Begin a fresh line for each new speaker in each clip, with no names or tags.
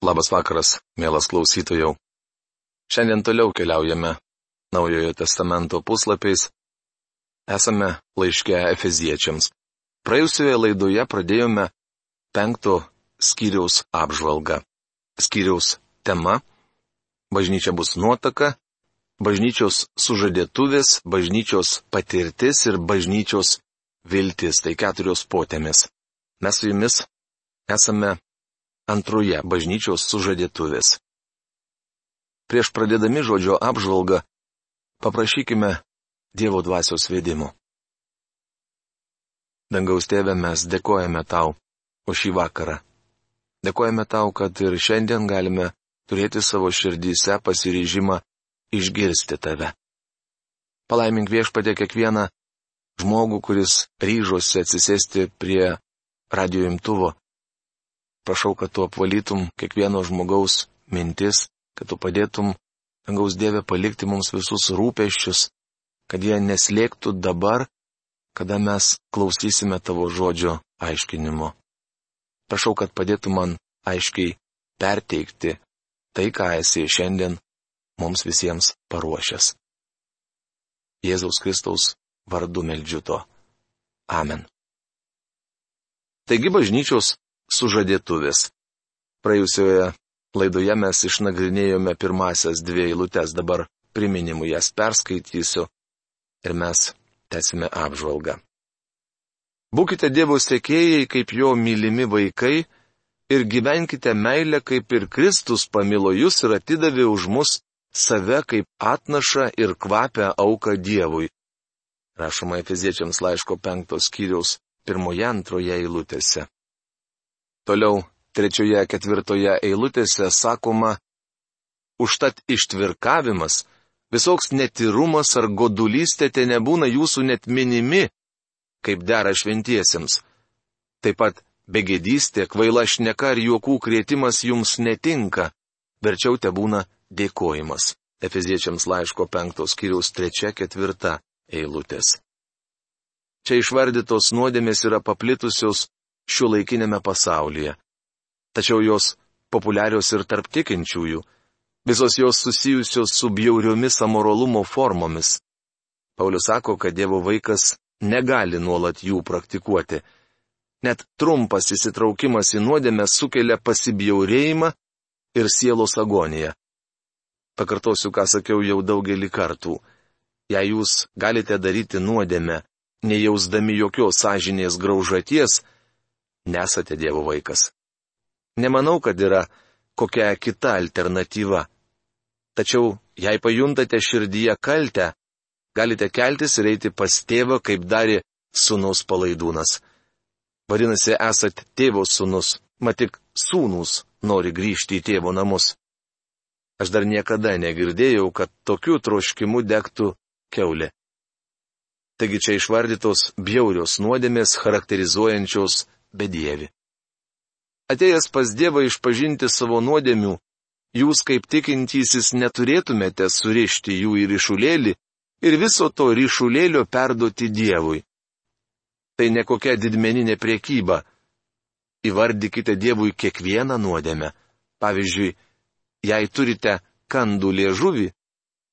Labas vakaras, mielas klausytojau. Šiandien toliau keliaujame Naujojo testamento puslapiais. Esame laiške Efeziečiams. Praėjusioje laidoje pradėjome penkto skyriaus apžvalgą. Skyriaus tema - bažnyčia bus nuotaka, bažnyčios sužadėtuvės, bažnyčios patirtis ir bažnyčios viltis - tai keturios potėmis. Mes su jumis esame antroje bažnyčios sužadėtuvės. Prieš pradėdami žodžio apžvalgą, paprašykime Dievo dvasios vedimo. Dangaus tėve, mes dėkojame tau už šį vakarą. Dėkojame tau, kad ir šiandien galime turėti savo širdyse pasiryžimą išgirsti tave. Palaimink viešpatė kiekvieną žmogų, kuris ryžosi atsisėsti prie radio imtuvo Prašau, kad tu apvalytum kiekvieno žmogaus mintis, kad tu padėtum, dangaus Dieve, palikti mums visus rūpeščius, kad jie neslėgtų dabar, kada mes klausysime tavo žodžio aiškinimo. Prašau, kad padėtum man aiškiai perteikti tai, ką esi šiandien mums visiems paruošęs. Jėzaus Kristaus vardu meldžiu to. Amen. Taigi bažnyčios sužadėtuvės. Praėjusioje laidoje mes išnagrinėjome pirmasias dvi eilutes, dabar priminimu jas perskaitysiu ir mes tęsime apžvalgą. Būkite Dievo sėkėjai kaip jo mylimi vaikai ir gyvenkite meilę, kaip ir Kristus pamilo jūs ir atidavė už mus save kaip atnašą ir kvapę auką Dievui. Rašoma Efeziečiams laiško penktos skyriaus pirmoje antroje eilutėse. Toliau trečioje ketvirtoje eilutėse sakoma, užtat ištvirkavimas, visoks netirumas ar godulystė te nebūna jūsų net minimi, kaip dera šventiesiems. Taip pat begėdystė, kvaila šneka ir juokų krėtimas jums netinka, verčiau te būna dėkojimas. Efeziečiams laiško penktos kiriaus trečia ketvirta eilutės. Čia išvardytos nuodėmės yra paplitusios šiuo laikinėme pasaulyje. Tačiau jos populiarios ir tarp tikinčiųjų. Visos jos susijusios su bjauriomis amoralumo formomis. Paulius sako, kad Dievo vaikas negali nuolat jų praktikuoti. Net trumpas įsitraukimas į nuodėmę sukelia pasibjaurėjimą ir sielos agoniją. Pakartosiu, ką sakiau jau daugelį kartų. Jei jūs galite daryti nuodėmę, nejausdami jokios sąžinės graužaties, nesate Dievo vaikas. Nemanau, kad yra kokia kita alternatyva. Tačiau, jei pajuntate širdyje kaltę, galite keltis ir eiti pas tėvą, kaip darė sūnus palaidūnas. Vadinasi, esat tėvo sūnus, mat tik sūnus nori grįžti į tėvo namus. Aš dar niekada negirdėjau, kad tokiu troškimu degtų keulė. Taigi čia išvardytos bjaurios nuodėmės charakterizuojančios bedievi. Atėjęs pas Dievą išpažinti savo nuodėmių, jūs kaip tikintysis neturėtumėte surišti jų į ryšulėlį ir viso to ryšulėlio perduoti Dievui. Tai ne kokia didmeninė priekyba. Įvardykite Dievui kiekvieną nuodėmę. Pavyzdžiui, jei turite kandų liežuvį,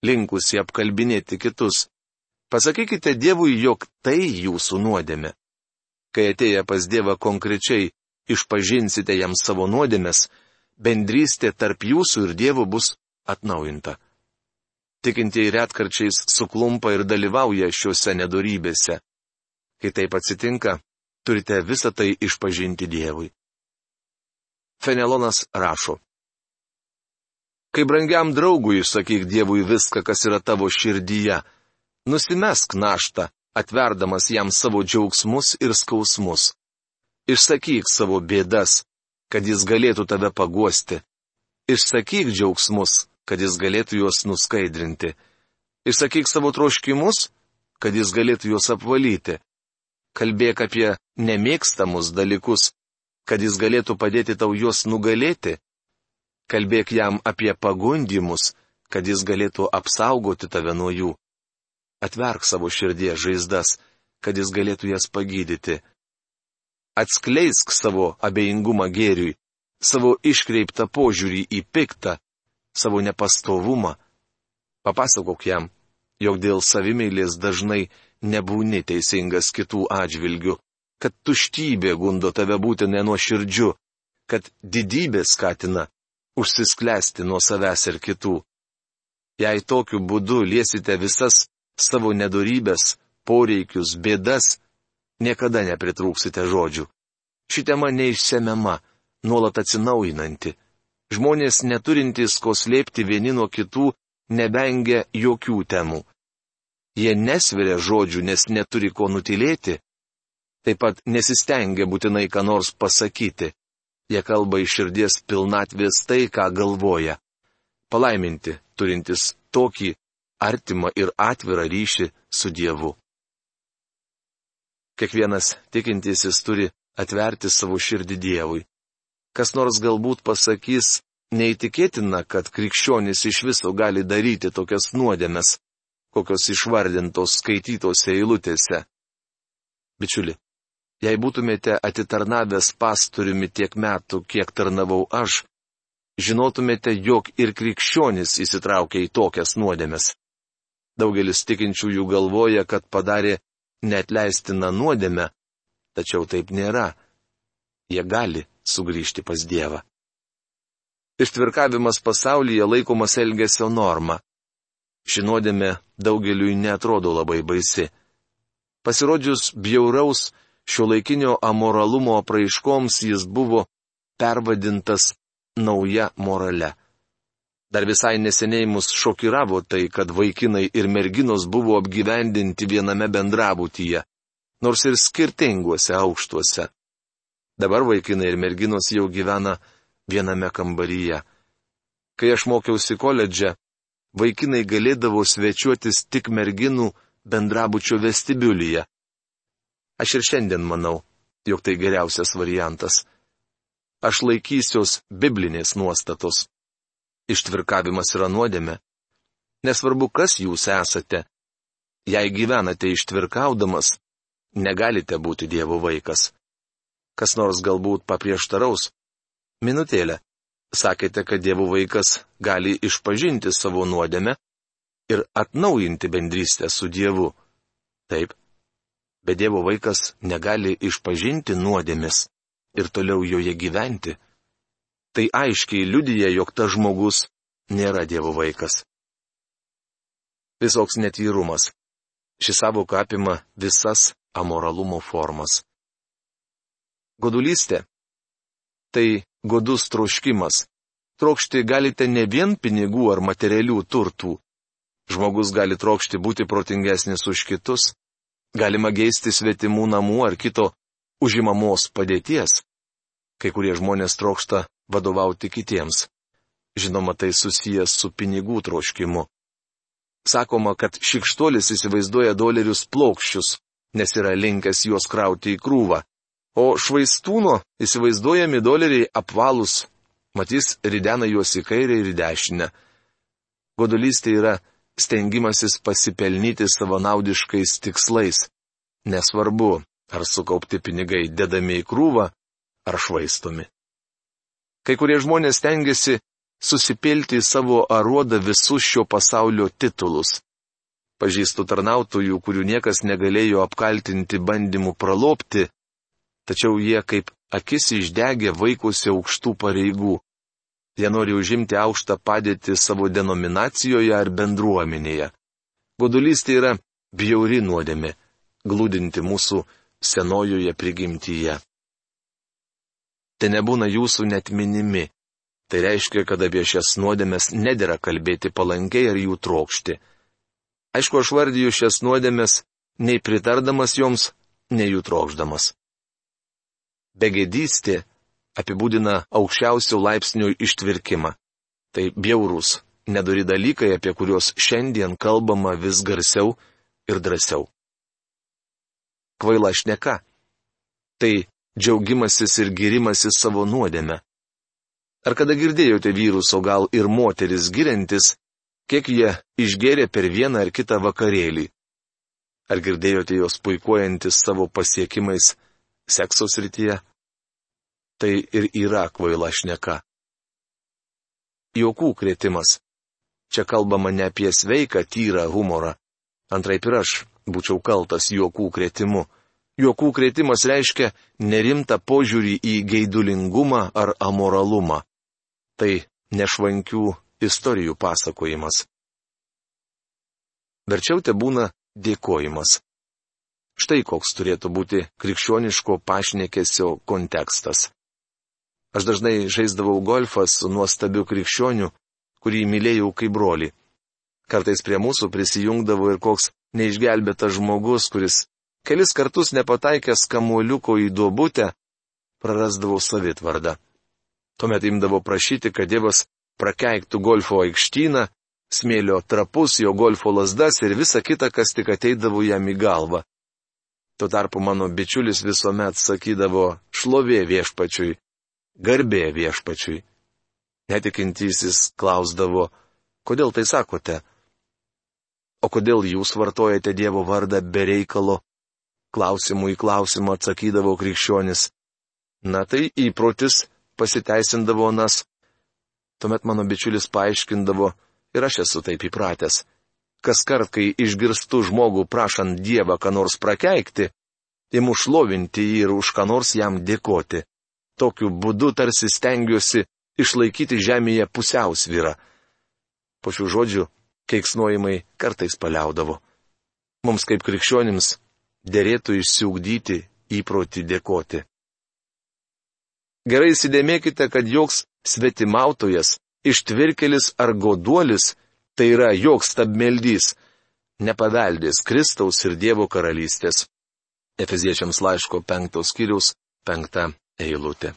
linkusi apkalbinėti kitus, pasakykite Dievui, jog tai jūsų nuodėmė. Kai atėję pas Dievą konkrečiai išpažinsite jam savo nuodėmės, bendrystė tarp jūsų ir Dievo bus atnaujinta. Tikintieji retkarčiais suklumpa ir dalyvauja šiuose nedorybėse. Kai taip atsitinka, turite visą tai išpažinti Dievui. Fenelonas rašo. Kai brangiam draugui išsakyk Dievui viską, kas yra tavo širdyje, nusimesk naštą, atverdamas jam savo džiaugsmus ir skausmus. Išsakyk savo bėdas, kad jis galėtų tave paguosti. Išsakyk džiaugsmus, kad jis galėtų juos nuskaidrinti. Išsakyk savo troškimus, kad jis galėtų juos apvalyti. Kalbėk apie nemėgstamus dalykus, kad jis galėtų padėti tau juos nugalėti. Kalbėk jam apie pagundimus, kad jis galėtų apsaugoti tave nuo jų. Atverk savo širdies žaizdas, kad jis galėtų jas pagydyti. Atskleisk savo abejingumą gėriui, savo iškreiptą požiūrį į piktą, savo nepastovumą. Papasakok jam, jog dėl savimėlės dažnai nebūni teisingas kitų atžvilgių, kad tuštybė gundo tave būti nenuoširdžiu, kad didybė skatina užsisklęsti nuo savęs ir kitų. Jei tokiu būdu liesite visas savo nedorybės, poreikius, bėdas, niekada nepritrūksite žodžių. Ši tema neišsemiama, nuolat atsinaujinanti. Žmonės neturintys ko slėpti vieni nuo kitų nebengia jokių temų. Jie nesveria žodžių, nes neturi ko nutilėti. Taip pat nesistengia būtinai ką nors pasakyti. Jie kalba iš širdies pilnatvės tai, ką galvoja. Palaiminti, turintis tokį artimą ir atvirą ryšį su Dievu. Kiekvienas tikintysis turi atverti savo širdį Dievui. Kas nors galbūt pasakys, neįtikėtina, kad krikščionis iš viso gali daryti tokias nuodėmes, kokios išvardintos skaitytose eilutėse. Bičiuli, jei būtumėte atitarnavęs pastoriumi tiek metų, kiek tarnavau aš, žinotumėte, jog ir krikščionis įsitraukia į tokias nuodėmes. Daugelis tikinčiųjų galvoja, kad padarė netleistina nuodėme, tačiau taip nėra. Jie gali sugrįžti pas Dievą. Ištvirkavimas pasaulyje laikomas elgesio norma. Ši nuodėmė daugeliui netrodo labai baisi. Pasirodžius bjauraus šio laikinio amoralumo apraiškoms jis buvo pervadintas nauja morale. Dar visai neseniai mus šokiravo tai, kad vaikinai ir merginos buvo apgyvendinti viename bendrabutyje, nors ir skirtinguose aukštuose. Dabar vaikinai ir merginos jau gyvena viename kambaryje. Kai aš mokiausi koledže, vaikinai galėdavo svečiuotis tik merginų bendrabučio vestibiulyje. Aš ir šiandien manau, jog tai geriausias variantas. Aš laikysiuos biblinės nuostatos ištvirkavimas yra nuodėme. Nesvarbu, kas jūs esate. Jei gyvenate ištvirkaudamas, negalite būti Dievo vaikas. Kas nors galbūt paprieštaraus. Minutėlę. Sakėte, kad Dievo vaikas gali išpažinti savo nuodėmę ir atnaujinti bendrystę su Dievu. Taip. Bet Dievo vaikas negali išpažinti nuodėmės ir toliau joje gyventi tai aiškiai liudyja, jog tas žmogus nėra Dievo vaikas. Visoks netyrumas. Ši savoka apima visas amoralumo formas. Godulystė - tai godus troškimas. Trokšti galite ne vien pinigų ar materialių turtų. Žmogus gali trokšti būti protingesnis už kitus, galima geisti svetimų namų ar kito užimamos padėties. Kai kurie žmonės trokšta vadovauti kitiems. Žinoma, tai susijęs su pinigų troškimu. Sakoma, kad šikštuolis įsivaizduoja dolerius plokščius, nes yra linkęs juos krauti į krūvą, o švaistūno įsivaizduojami doleriai apvalus, matys ridena juos į kairę ir į dešinę. Godulystė yra stengimasis pasipelnyti savanaudiškais tikslais. Nesvarbu, ar sukaupti pinigai dedami į krūvą, ar švaistomi. Kai kurie žmonės tengiasi susipilti į savo aruodą visus šio pasaulio titulus. Pažįstu tarnautojų, kurių niekas negalėjo apkaltinti bandymų pralopti, tačiau jie kaip akis išdegė vaikusi aukštų pareigų. Jie nori užimti aukštą padėtį savo denominacijoje ar bendruomenėje. Godulystė yra bjauri nuodėmė, glūdinti mūsų senojoje prigimtyje tai nebūna jūsų net minimi. Tai reiškia, kad apie šias nuodėmės nedėra kalbėti palankiai ar jų trokšti. Aišku, aš vardyju šias nuodėmės nei pritardamas joms, nei jų trokšdamas. Begėdystė apibūdina aukščiausių laipsnių ištvirkimą. Tai bjaurūs, nedori dalykai, apie kuriuos šiandien kalbama vis garsiau ir drąsiau. Kvaila šneka. Tai džiaugimasis ir girimasis savo nuodėme. Ar kada girdėjote vyrus, o gal ir moteris giriantis, kiek jie išgėrė per vieną ar kitą vakarėlį? Ar girdėjote jos puikuojantis savo pasiekimais sekso srityje? Tai ir yra kvaila šneka. Jokų krėtimas. Čia kalbama ne apie sveiką, tyrą humorą. Antraip ir aš būčiau kaltas juokų krėtimu. Juokų krėtimas reiškia nerimtą požiūrį į geidulingumą ar amoralumą. Tai nešvankių istorijų pasakojimas. Verčiau te būna dėkojimas. Štai koks turėtų būti krikščioniško pašnekesio kontekstas. Aš dažnai žaisdavau golfą su nuostabiu krikščioniu, kurį mylėjau kaip broli. Kartais prie mūsų prisijungdavo ir koks neišgelbėtas žmogus, kuris kelis kartus nepataikęs kamuoliuko į duobutę, prarasdavau savitvardą. Tuomet imdavo prašyti, kad Dievas prakeiktų golfo aikštyną, smėlio trapus, jo golfo lasdas ir visa kita, kas tik ateidavo jam į galvą. Tuo tarpu mano bičiulis visuomet sakydavo šlovė viešpačiui, garbė viešpačiui. Netikintysis klausdavo, kodėl tai sakote? O kodėl jūs vartojate Dievo vardą be reikalo? Klausimų į klausimą atsakydavo krikščionis. Na tai įprotis pasiteisindavo nas. Tuomet mano bičiulis paaiškindavo, ir aš esu taip įpratęs. Kas kart, kai išgirstu žmogų prašant Dievą ką nors prakeikti, imu šlovinti jį ir už ką nors jam dėkoti. Tokiu būdu tarsi stengiuosi išlaikyti žemėje pusiausvyrą. Po šių žodžių keiksnojimai kartais paliaudavo. Mums kaip krikščionims dėrėtų išsiugdyti įprotį dėkoti. Gerai įsidėmėkite, kad joks svetimautojas, ištvirkelis ar goduolis, tai yra joks stabmeldys, nepaveldės Kristaus ir Dievo karalystės. Efeziečiams laiško penktos skyriaus penkta eilutė.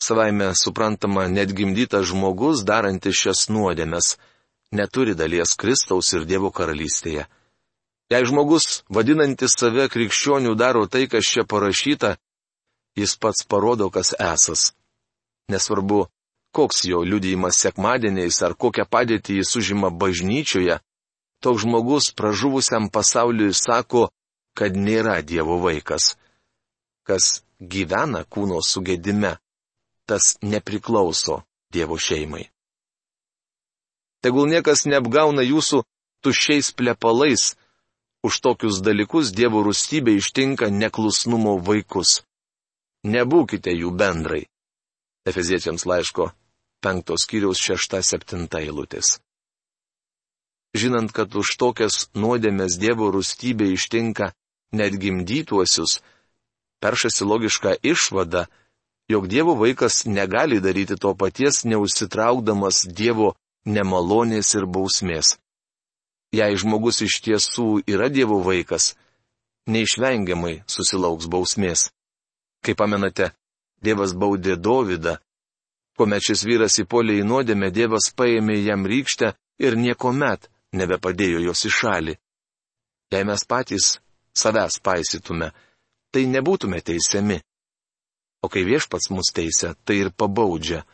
Savaime suprantama, net gimdytas žmogus, darantis šias nuodėmes, neturi dalies Kristaus ir Dievo karalystėje. Jei žmogus, vadinantis save krikščionių, daro tai, kas čia parašyta, jis pats parodo, kas esas. Nesvarbu, koks jo liudijimas sekmadieniais ar kokią padėtį jis užima bažnyčioje, toks žmogus pražuvusiam pasauliui sako, kad nėra Dievo vaikas. Kas gyvena kūno sugėdime, tas nepriklauso Dievo šeimai. Tegul niekas neapgauna jūsų tuščiais plepalais, Už tokius dalykus Dievo rūstybė ištinka neklusnumo vaikus. Nebūkite jų bendrai. Efeziečiams laiško penktos kiriaus šešta septinta eilutės. Žinant, kad už tokias nuodėmės Dievo rūstybė ištinka net gimdytuosius, peršasi logiška išvada, jog Dievo vaikas negali daryti to paties neužsitraukdamas Dievo nemalonės ir bausmės. Jei žmogus iš tiesų yra Dievo vaikas, neišvengiamai susilauks bausmės. Kaip pamenate, Dievas baudė Dovydą. Kuomet šis vyras įpolė į nuodėmę, Dievas paėmė jam rykštę ir nieko met nebepadėjo jos į šalį. Jei mes patys savęs paisytume, tai nebūtume teisiami. O kai viešpats mus teisia, tai ir pabaudžia,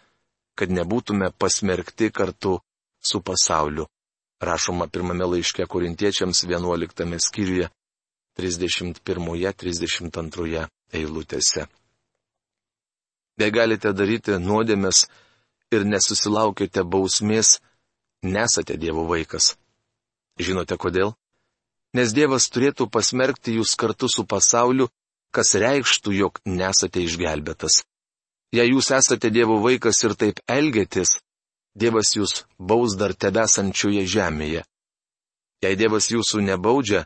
kad nebūtume pasmerkti kartu su pasauliu rašoma pirmame laiške korintiečiams 11 skyriuje 31-32 eilutėse. Jei galite daryti nuodėmės ir nesusilaukite bausmės, nesate Dievo vaikas. Žinote kodėl? Nes Dievas turėtų pasmerkti jūs kartu su pasauliu, kas reikštų, jog nesate išgelbėtas. Jei jūs esate Dievo vaikas ir taip elgėtis, Dievas jūs baus dar tebesančioje žemėje. Jei Dievas jūsų nebaudžia,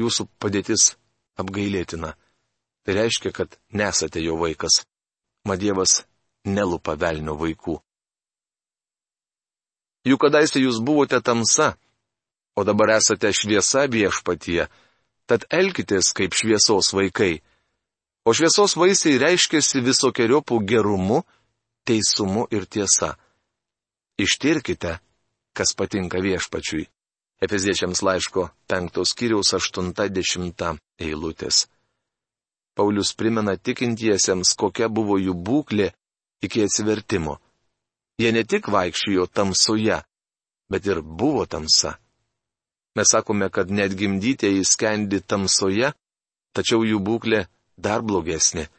jūsų padėtis apgailėtina. Tai reiškia, kad nesate jo vaikas. Mat Dievas nelupa velnio vaikų. Juk kadaise jūs buvote tamsa, o dabar esate šviesa viešpatie, tad elkitės kaip šviesos vaikai. O šviesos vaisiai reiškiasi visokiojopų gerumu, teisumu ir tiesa. Ištirkite, kas patinka viešpačiui. Efeziečiams laiško 5 skyriaus 80 eilutės. Paulius primena tikintiesiems, kokia buvo jų būklė iki atsivertimo. Jie ne tik vaikščiojo tamsoje, bet ir buvo tamsa. Mes sakome, kad net gimdytieji skendi tamsoje, tačiau jų būklė dar blogesnė.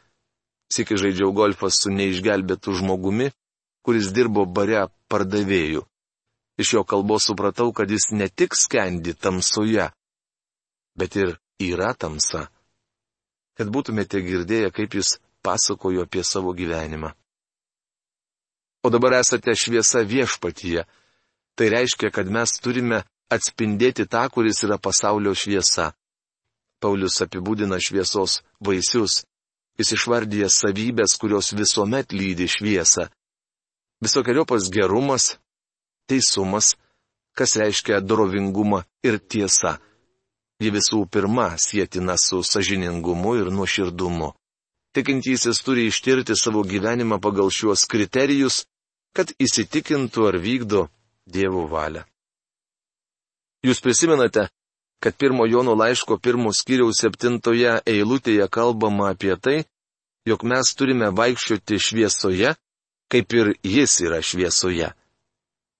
Sėki žaidžiau golfą su neišgelbėtu žmogumi, kuris dirbo bare pardavėjų. Iš jo kalbos supratau, kad jis ne tik skendi tamsoje, bet ir yra tamsa. Kad būtumėte girdėję, kaip jis pasakojo apie savo gyvenimą. O dabar esate šviesa viešpatyje. Tai reiškia, kad mes turime atspindėti tą, kuris yra pasaulio šviesa. Paulius apibūdina šviesos vaisius. Jis išvardyja savybės, kurios visuomet lydi šviesą. Visokiojopas gerumas, teisumas, kas reiškia dorovingumą ir tiesa. Ji visų pirma sėtina su sažiningumu ir nuoširdumu. Tikintysis turi ištirti savo gyvenimą pagal šiuos kriterijus, kad įsitikintų ar vykdo Dievo valią. Jūs prisimenate, kad pirmo Jono laiško pirmo skyriaus septintoje eilutėje kalbama apie tai, jog mes turime vaikščioti šviesoje, kaip ir jis yra šviesoje.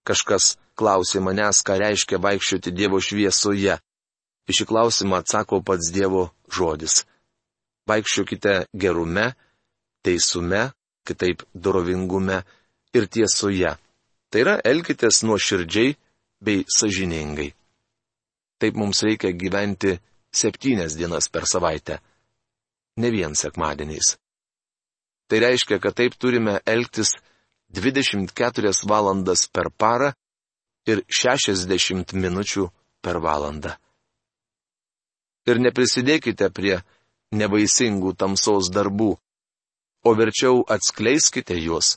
Kažkas klausė manęs, ką reiškia vaikščioti Dievo šviesoje. Iš šį klausimą atsako pats Dievo žodis. Vaikščiokite gerume, teisume, kitaip dorovingume ir tiesoje. Tai yra, elkitės nuoširdžiai bei sažiningai. Taip mums reikia gyventi septynias dienas per savaitę. Ne vien sekmadieniais. Tai reiškia, kad taip turime elgtis 24 valandas per parą ir 60 minučių per valandą. Ir neprisidėkite prie nevaisingų tamsos darbų, o verčiau atskleiskite juos.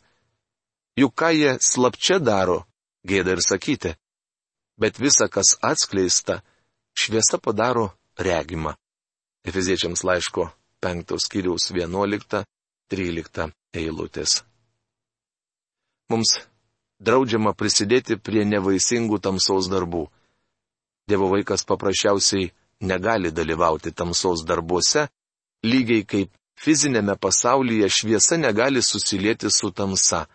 Juk ką jie slapčia daro, gėda ir sakyti. Bet visa, kas atskleista, šviesa padaro regimą. Efeziečiams laiško 5 skyriaus 11-13 eilutės. Mums draudžiama prisidėti prie nevaisingų tamsaus darbų. Dievo vaikas paprasčiausiai negali dalyvauti tamsaus darbuose, lygiai kaip fizinėme pasaulyje šviesa negali susilieti su tamsa.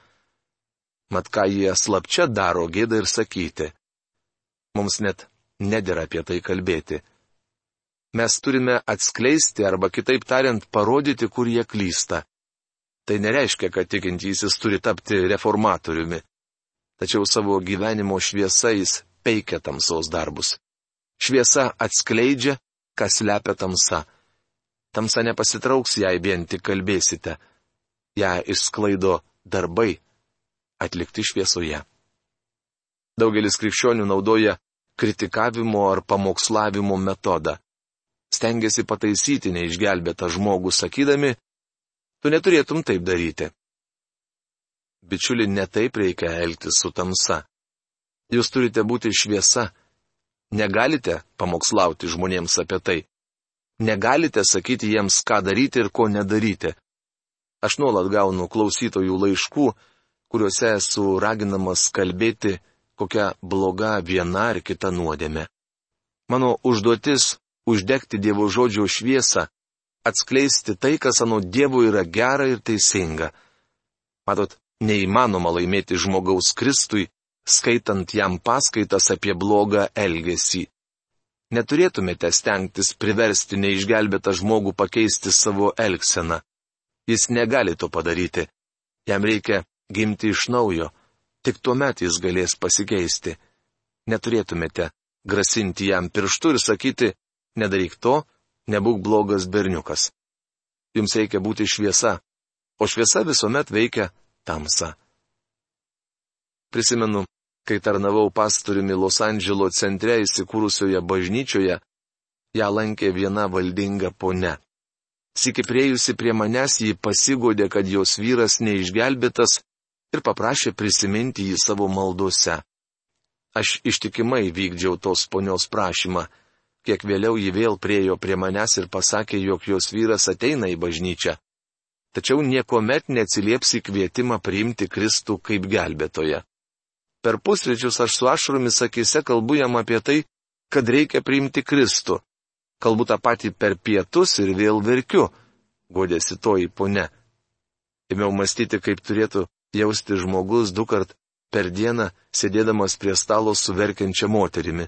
Mat ką jie slapčia daro, gėda ir sakyti. Mums net nedėra apie tai kalbėti. Mes turime atskleisti arba kitaip tariant parodyti, kur jie klysta. Tai nereiškia, kad tikintysis turi tapti reformatoriumi. Tačiau savo gyvenimo šviesa jis peikia tamsos darbus. Šviesa atskleidžia, kas lepia tamsa. Tamsa nepasitrauks, jei vien tik kalbėsite. Ja išsklaido darbai atlikti šviesoje. Daugelis krikščionių naudoja kritikavimo ar pamokslavimo metodą. Stengiasi pataisyti neišgelbėtą žmogų, sakydami, Tu neturėtum taip daryti. Bičiuli, netaip reikia elgtis su tamsa. Jūs turite būti šviesa. Negalite pamokslauti žmonėms apie tai. Negalite sakyti jiems, ką daryti ir ko nedaryti. Aš nuolat gaunu klausytojų laiškų, kuriuose esu raginamas kalbėti, kokia bloga viena ar kita nuodėme. Mano užduotis - uždegti Dievo žodžio šviesą atskleisti tai, kas anu Dievo yra gera ir teisinga. Matot, neįmanoma laimėti žmogaus Kristui, skaitant jam paskaitas apie blogą elgesį. Neturėtumėte stengtis priversti neišgelbėtą žmogų pakeisti savo elgseną. Jis negali to padaryti. Jam reikia gimti iš naujo. Tik tuomet jis galės pasikeisti. Neturėtumėte grasinti jam pirštu ir sakyti, nedaryk to, nebūk blogas berniukas. Jums reikia būti šviesa, o šviesa visuomet veikia tamsa. Prisimenu, kai tarnavau pastoriumi Los Andželo centre įsikūrusioje bažnyčioje, ją lankė viena valdinga ponia. Sikiprėjusi prie manęs jį pasigodė, kad jos vyras neišgelbėtas ir paprašė prisiminti jį savo maldose. Aš ištikimai vykdžiau tos ponios prašymą Kiek vėliau ji vėl priejo prie manęs ir pasakė, jog jos vyras ateina į bažnyčią. Tačiau niekuomet neatsilieps į kvietimą priimti Kristų kaip gelbėtoje. Per pusryčius aš su ašromis akise kalbu jam apie tai, kad reikia priimti Kristų. Kalbu tą patį per pietus ir vėl verkiu, godėsi toji ponė. Ėmiau mąstyti, kaip turėtų jausti žmogus du kart per dieną, sėdėdamas prie stalo su verkiančia moterimi.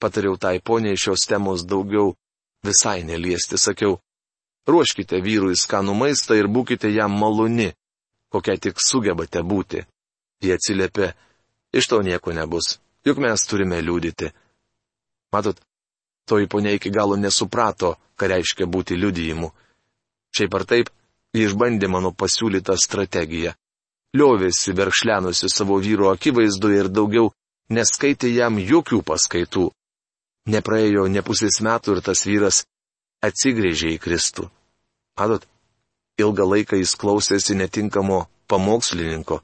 Patariau tai poniai šios temos daugiau visai neliesti, sakiau. Ruoškite vyrui skanų maistą ir būkite jam maloni, kokia tik sugebate būti. Jie atsiliepė, iš to nieko nebus, juk mes turime liūdyti. Matot, toji ponia iki galo nesuprato, ką reiškia būti liudijimu. Šiaip ar taip, ji išbandė mano pasiūlytą strategiją. Liovėsi verkšlenusi savo vyro akivaizdu ir daugiau neskaitė jam jokių paskaitų. Nepraėjo ne pusės metų ir tas vyras atsigrėžė į Kristų. Matot, ilgą laiką jis klausėsi netinkamo pamokslininko.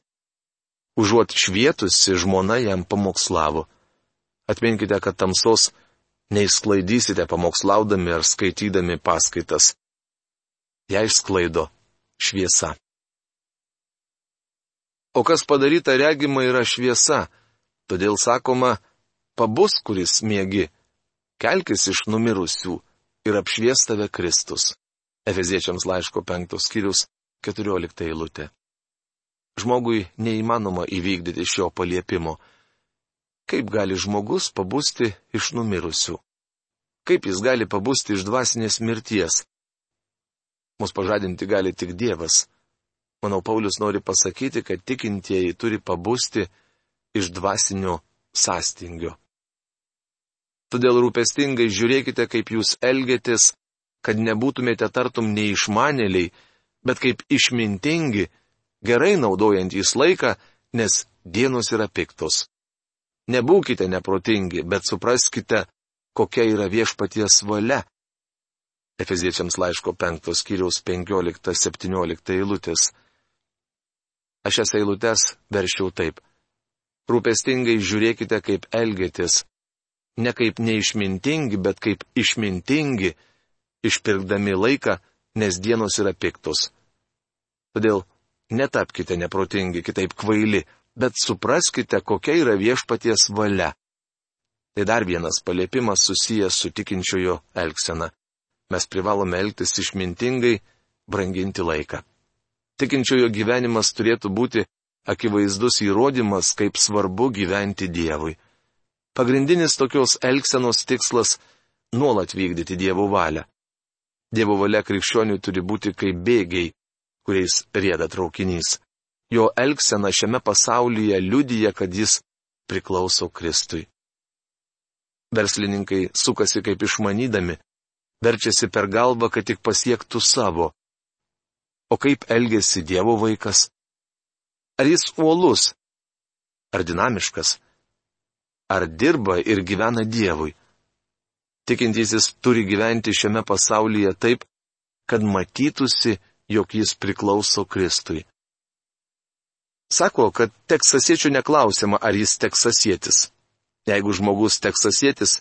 Užuot švietusi, žmona jam pamokslavo. Atminkite, kad tamsos neįsklaidysite pamokslaudami ar skaitydami paskaitas. Ją išsklaido šviesa. O kas padaryta regima yra šviesa, todėl sakoma, pabus, kuris mėgi, kelkis iš numirusių ir apšvies tave Kristus. Efeziečiams laiško penktos skyrius, keturiolikta eilutė. Žmogui neįmanoma įvykdyti šio paliepimo. Kaip gali žmogus pabusti iš numirusių? Kaip jis gali pabusti iš dvasinės mirties? Mus pažadinti gali tik Dievas. Manau, Paulius nori pasakyti, kad tikintieji turi pabusti iš dvasinio sąstingio. Todėl rūpestingai žiūrėkite, kaip jūs elgėtės, kad nebūtumėte tartum neišmanėliai, bet kaip išmintingi, gerai naudojantys laiką, nes dienos yra piktos. Nebūkite neprotingi, bet supraskite, kokia yra viešpaties valia. Efeziečiams laiško 5 skyriaus 15-17 eilutės. Aš šias eilutes veršiau taip. Rūpestingai žiūrėkite, kaip elgėtis, ne kaip neišmintingi, bet kaip išmintingi, išpirkdami laiką, nes dienos yra piktos. Todėl netapkite neprotingi, kitaip kvaili, bet supraskite, kokia yra viešpaties valia. Tai dar vienas paliepimas susijęs su tikinčiojo elgsena. Mes privalome elgtis išmintingai, branginti laiką. Tikinčiojo gyvenimas turėtų būti akivaizdus įrodymas, kaip svarbu gyventi Dievui. Pagrindinis tokios elgsenos tikslas - nuolat vykdyti Dievo valią. Dievo valia krikščioniui turi būti kaip bėgiai, kuriais rėda traukinys. Jo elgsena šiame pasaulyje liudyja, kad jis priklauso Kristui. Verslininkai sukasi kaip išmanydami, verčiasi per galvą, kad tik pasiektų savo. O kaip elgesi Dievo vaikas? Ar jis uolus? Ar dinamiškas? Ar dirba ir gyvena Dievui. Tikintysis turi gyventi šiame pasaulyje taip, kad matytųsi, jog jis priklauso Kristui. Sako, kad teksasiečių neklausima, ar jis teksasietis. Jeigu žmogus teksasietis,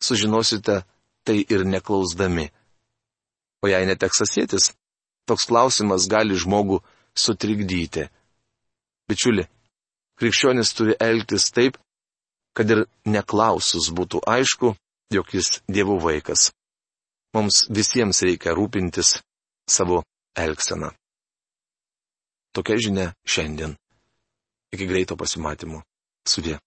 sužinosite tai ir neklausdami. O jei neteksasietis, toks klausimas gali žmogų sutrikdyti. Bičiuli, krikščionis turi elgtis taip, kad ir neklausus būtų aišku, jog jis dievų vaikas. Mums visiems reikia rūpintis savo elgseną. Tokia žinia šiandien. Iki greito pasimatymo. Sudė.